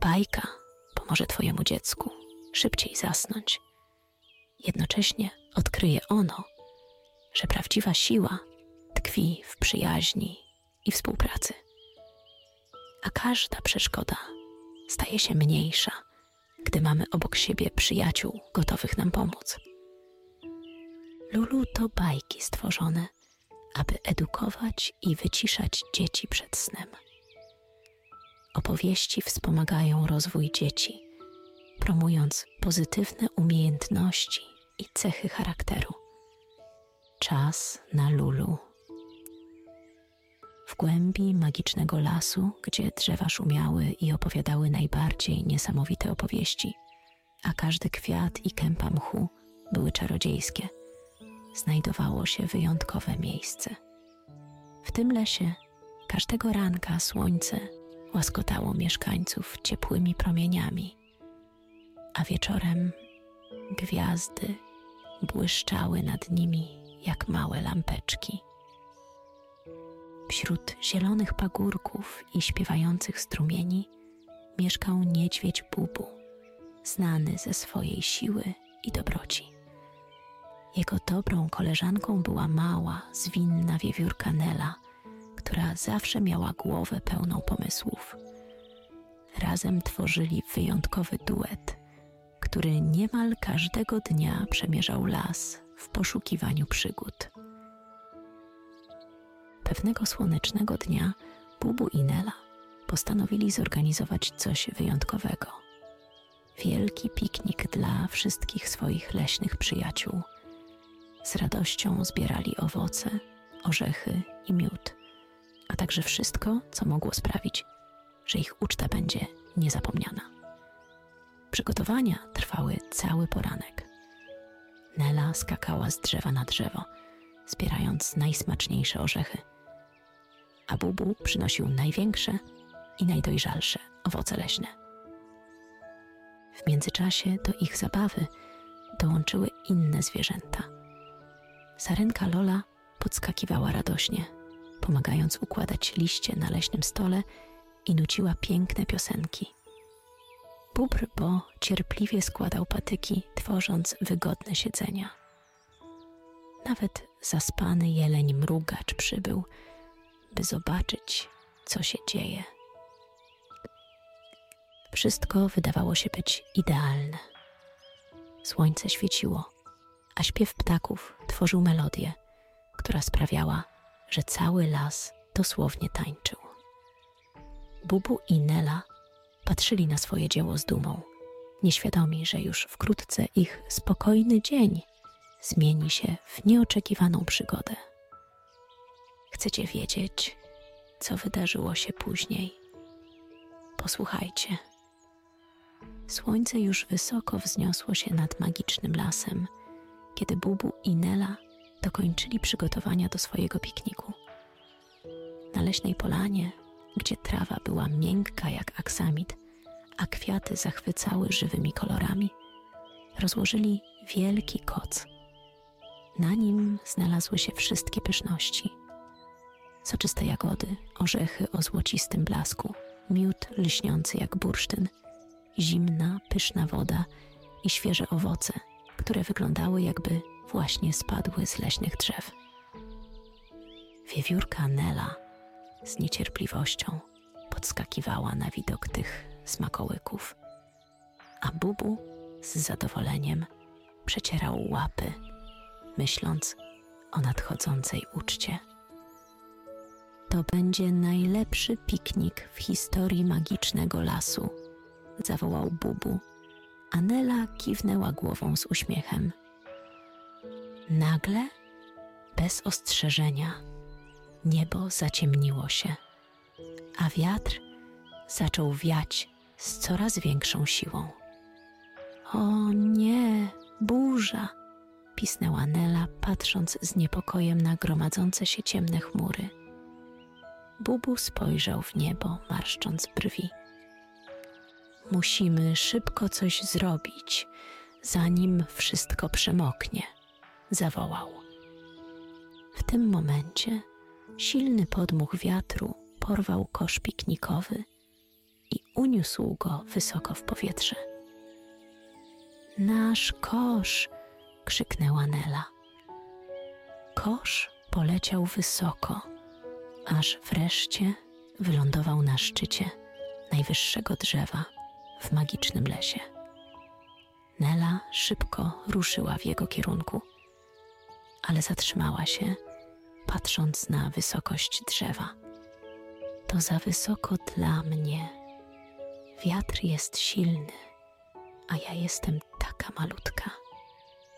Ta bajka pomoże Twojemu dziecku szybciej zasnąć. Jednocześnie odkryje ono, że prawdziwa siła tkwi w przyjaźni i współpracy. A każda przeszkoda staje się mniejsza, gdy mamy obok siebie przyjaciół gotowych nam pomóc. Lulu to bajki stworzone, aby edukować i wyciszać dzieci przed snem. Opowieści wspomagają rozwój dzieci, promując pozytywne umiejętności i cechy charakteru. Czas na Lulu. W głębi magicznego lasu, gdzie drzewa szumiały i opowiadały najbardziej niesamowite opowieści, a każdy kwiat i kępa mchu były czarodziejskie, znajdowało się wyjątkowe miejsce. W tym lesie każdego ranka słońce łaskotało mieszkańców ciepłymi promieniami, a wieczorem gwiazdy błyszczały nad nimi jak małe lampeczki. Wśród zielonych pagórków i śpiewających strumieni mieszkał niedźwiedź Bubu, znany ze swojej siły i dobroci. Jego dobrą koleżanką była mała, zwinna wiewiórka Nela, która zawsze miała głowę pełną pomysłów. Razem tworzyli wyjątkowy duet, który niemal każdego dnia przemierzał las w poszukiwaniu przygód. Pewnego słonecznego dnia Bubu i Nela postanowili zorganizować coś wyjątkowego. Wielki piknik dla wszystkich swoich leśnych przyjaciół. Z radością zbierali owoce, orzechy i miód, a także wszystko, co mogło sprawić, że ich uczta będzie niezapomniana. Przygotowania trwały cały poranek. Nela skakała z drzewa na drzewo, zbierając najsmaczniejsze orzechy a Bubu przynosił największe i najdojrzalsze owoce leśne. W międzyczasie do ich zabawy dołączyły inne zwierzęta. Sarenka Lola podskakiwała radośnie, pomagając układać liście na leśnym stole i nuciła piękne piosenki. Bubr Bo cierpliwie składał patyki, tworząc wygodne siedzenia. Nawet zaspany jeleń mrugacz przybył – by zobaczyć, co się dzieje. Wszystko wydawało się być idealne. Słońce świeciło, a śpiew ptaków tworzył melodię, która sprawiała, że cały las dosłownie tańczył. Bubu i Nela patrzyli na swoje dzieło z dumą, nieświadomi, że już wkrótce ich spokojny dzień zmieni się w nieoczekiwaną przygodę. Chcecie wiedzieć, co wydarzyło się później? Posłuchajcie. Słońce już wysoko wzniosło się nad magicznym lasem, kiedy Bubu i Nela dokończyli przygotowania do swojego pikniku. Na leśnej polanie, gdzie trawa była miękka jak aksamit, a kwiaty zachwycały żywymi kolorami, rozłożyli wielki koc. Na nim znalazły się wszystkie pyszności – soczyste jagody, orzechy o złocistym blasku, miód lśniący jak bursztyn, zimna, pyszna woda i świeże owoce, które wyglądały jakby właśnie spadły z leśnych drzew. Wiewiórka Nela z niecierpliwością podskakiwała na widok tych smakołyków, a Bubu z zadowoleniem przecierał łapy, myśląc o nadchodzącej uczcie. To będzie najlepszy piknik w historii magicznego lasu, zawołał Bubu. Anela kiwnęła głową z uśmiechem. Nagle, bez ostrzeżenia, niebo zaciemniło się, a wiatr zaczął wiać z coraz większą siłą. O nie, burza! pisnęła Nela, patrząc z niepokojem na gromadzące się ciemne chmury. Bubu spojrzał w niebo, marszcząc brwi. Musimy szybko coś zrobić, zanim wszystko przemoknie, zawołał. W tym momencie silny podmuch wiatru porwał kosz piknikowy i uniósł go wysoko w powietrze. Nasz kosz! krzyknęła Nela. Kosz poleciał wysoko, aż wreszcie wylądował na szczycie najwyższego drzewa w magicznym lesie. Nela szybko ruszyła w jego kierunku, ale zatrzymała się, patrząc na wysokość drzewa. To za wysoko dla mnie. Wiatr jest silny, a ja jestem taka malutka,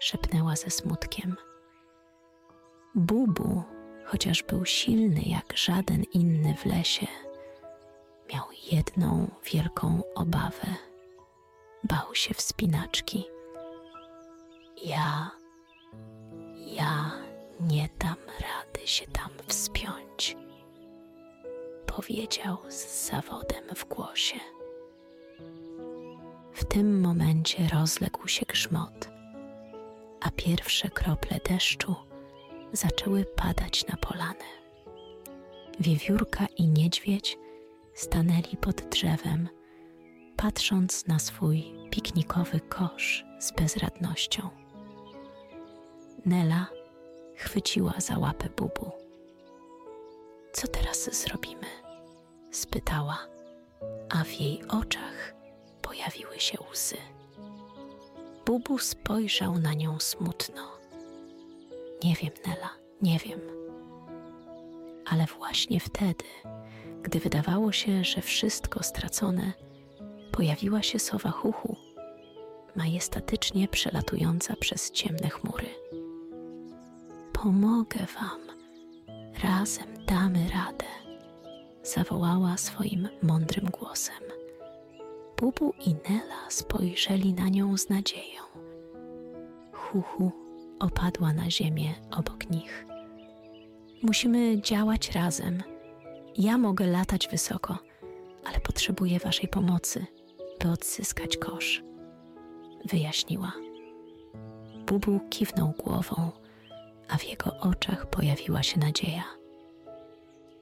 szepnęła ze smutkiem. Bubu, chociaż był silny jak żaden inny w lesie, miał jedną wielką obawę. Bał się wspinaczki. Ja, nie dam rady się tam wspiąć, powiedział z zawodem w głosie. W tym momencie rozległ się grzmot, a pierwsze krople deszczu zaczęły padać na polanę. Wiewiórka i niedźwiedź stanęli pod drzewem, patrząc na swój piknikowy kosz z bezradnością. Nela chwyciła za łapę Bubu. Co teraz zrobimy? spytała, a w jej oczach pojawiły się łzy. Bubu spojrzał na nią smutno. Nie wiem, Nela, nie wiem. Ale właśnie wtedy, gdy wydawało się, że wszystko stracone, pojawiła się sowa Huchu, majestatycznie przelatująca przez ciemne chmury. Pomogę wam, razem damy radę, zawołała swoim mądrym głosem. Bubu i Nela spojrzeli na nią z nadzieją. Huchu opadła na ziemię obok nich. Musimy działać razem. Ja mogę latać wysoko, ale potrzebuję Waszej pomocy, by odzyskać kosz. Wyjaśniła. Bubu kiwnął głową, a w jego oczach pojawiła się nadzieja.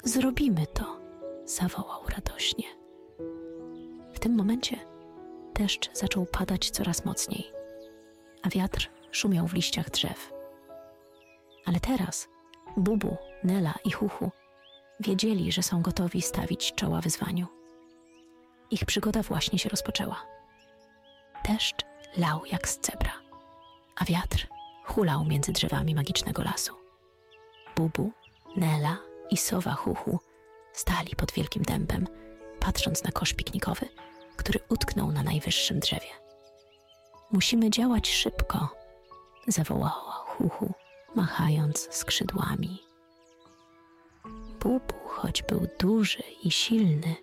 Zrobimy to, zawołał radośnie. W tym momencie deszcz zaczął padać coraz mocniej, a wiatr szumiał w liściach drzew. Ale teraz Bubu, Nela i Huchu wiedzieli, że są gotowi stawić czoła wyzwaniu. Ich przygoda właśnie się rozpoczęła. Deszcz lał jak z cebra, a wiatr hulał między drzewami magicznego lasu. Bubu, Nela i sowa Huchu stali pod wielkim dębem, patrząc na kosz piknikowy, który utknął na najwyższym drzewie. Musimy działać szybko, zawołała Huchu, machając skrzydłami. Bubu, choć był duży i silny,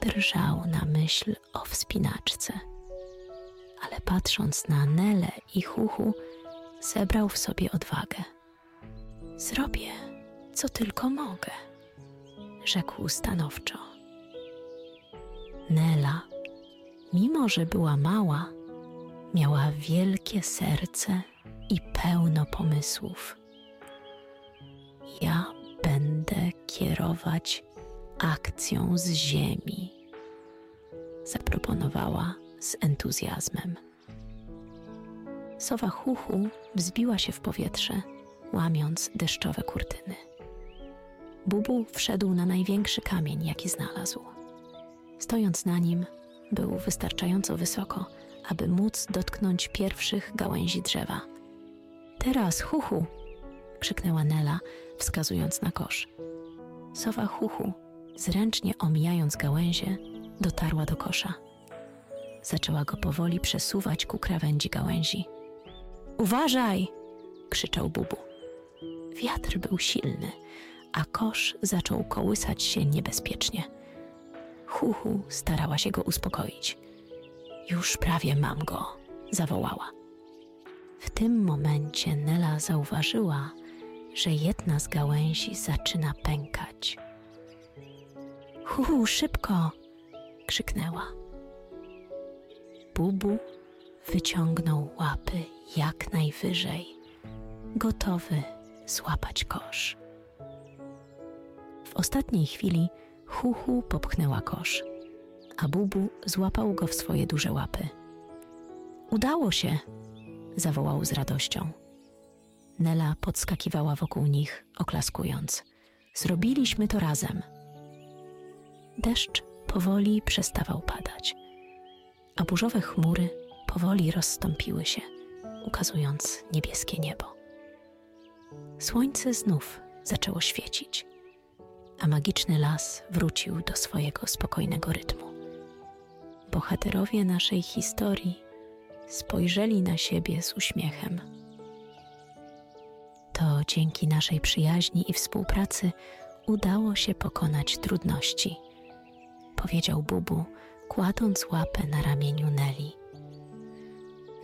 drżał na myśl o wspinaczce. Ale patrząc na Nele i Huchu, zebrał w sobie odwagę. Zrobię, co tylko mogę, rzekł stanowczo. Nela, mimo że była mała, miała wielkie serce i pełno pomysłów. Ja będę kierować akcją z ziemi, zaproponowała z entuzjazmem. Sowa Huchu wzbiła się w powietrze, łamiąc deszczowe kurtyny. Bubu wszedł na największy kamień, jaki znalazł. Stojąc na nim, był wystarczająco wysoko, aby móc dotknąć pierwszych gałęzi drzewa. Teraz, Huchu! krzyknęła Nela, wskazując na kosz. Sowa Huchu, zręcznie omijając gałęzie, dotarła do kosza. Zaczęła go powoli przesuwać ku krawędzi gałęzi. Uważaj! krzyczał Bubu. Wiatr był silny, a kosz zaczął kołysać się niebezpiecznie. Huchu starała się go uspokoić. Już prawie mam go, zawołała. W tym momencie Nela zauważyła, że jedna z gałęzi zaczyna pękać. Huhu, szybko! krzyknęła. Bubu wyciągnął łapy jak najwyżej, gotowy złapać kosz. W ostatniej chwili Huhu popchnęła kosz, a Bubu złapał go w swoje duże łapy. Udało się! zawołał z radością. Nela podskakiwała wokół nich, oklaskując. Zrobiliśmy to razem. Deszcz powoli przestawał padać, a burzowe chmury powoli rozstąpiły się, ukazując niebieskie niebo. Słońce znów zaczęło świecić, a magiczny las wrócił do swojego spokojnego rytmu. Bohaterowie naszej historii spojrzeli na siebie z uśmiechem. To dzięki naszej przyjaźni i współpracy udało się pokonać trudności, powiedział Bubu, kładąc łapę na ramieniu Neli.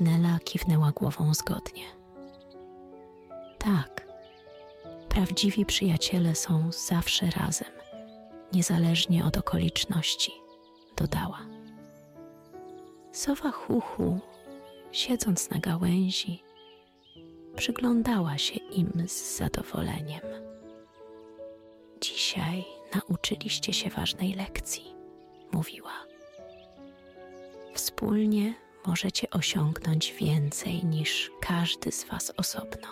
Nela kiwnęła głową zgodnie. Tak, prawdziwi przyjaciele są zawsze razem, niezależnie od okoliczności, dodała. Sowa Huchu, siedząc na gałęzi, przyglądała się im z zadowoleniem. Dzisiaj nauczyliście się ważnej lekcji, mówiła. Wspólnie możecie osiągnąć więcej niż każdy z Was osobno.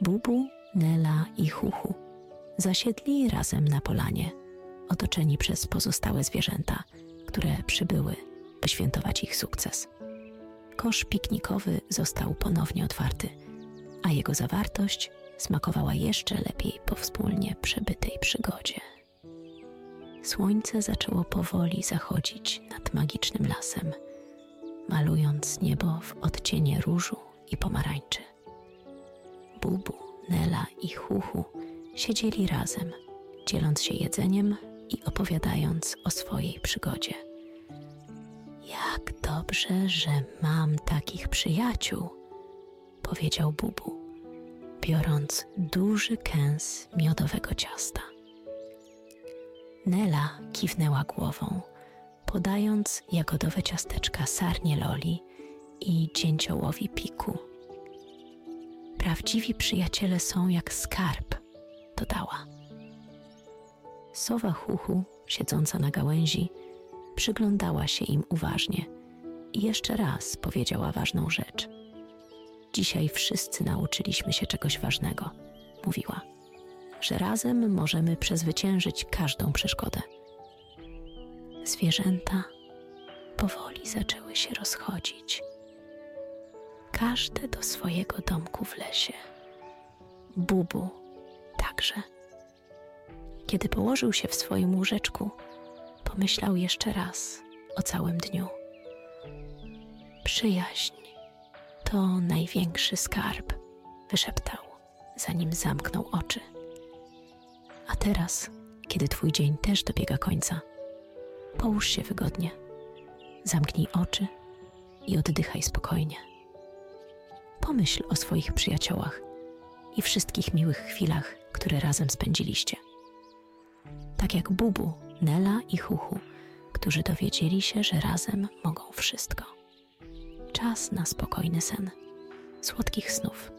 Bubu, Nela i Huchu zasiedli razem na polanie, otoczeni przez pozostałe zwierzęta, które przybyły, by świętować ich sukces. Kosz piknikowy został ponownie otwarty, a jego zawartość smakowała jeszcze lepiej po wspólnie przebytej przygodzie. Słońce zaczęło powoli zachodzić nad magicznym lasem, malując niebo w odcienie różu i pomarańczy. Bubu, Nela i Huchu siedzieli razem, dzieląc się jedzeniem i opowiadając o swojej przygodzie. Jak dobrze, że mam takich przyjaciół, powiedział Bubu, biorąc duży kęs miodowego ciasta. Nela kiwnęła głową, podając jagodowe ciasteczka sarnie Loli i dzięciołowi Piku. Prawdziwi przyjaciele są jak skarb, dodała. Sowa Huchu, siedząca na gałęzi, przyglądała się im uważnie i jeszcze raz powiedziała ważną rzecz. Dzisiaj wszyscy nauczyliśmy się czegoś ważnego, mówiła, że razem możemy przezwyciężyć każdą przeszkodę. Zwierzęta powoli zaczęły się rozchodzić. Każde do swojego domku w lesie. Bubu także. Kiedy położył się w swoim łóżeczku, pomyślał jeszcze raz o całym dniu. Przyjaźń to największy skarb, wyszeptał, zanim zamknął oczy. A teraz, kiedy twój dzień też dobiega końca, połóż się wygodnie, zamknij oczy i oddychaj spokojnie. Pomyśl o swoich przyjaciołach i wszystkich miłych chwilach, które razem spędziliście. Tak jak Bubu Nela i Huchu, którzy dowiedzieli się, że razem mogą wszystko. Czas na spokojny sen, słodkich snów.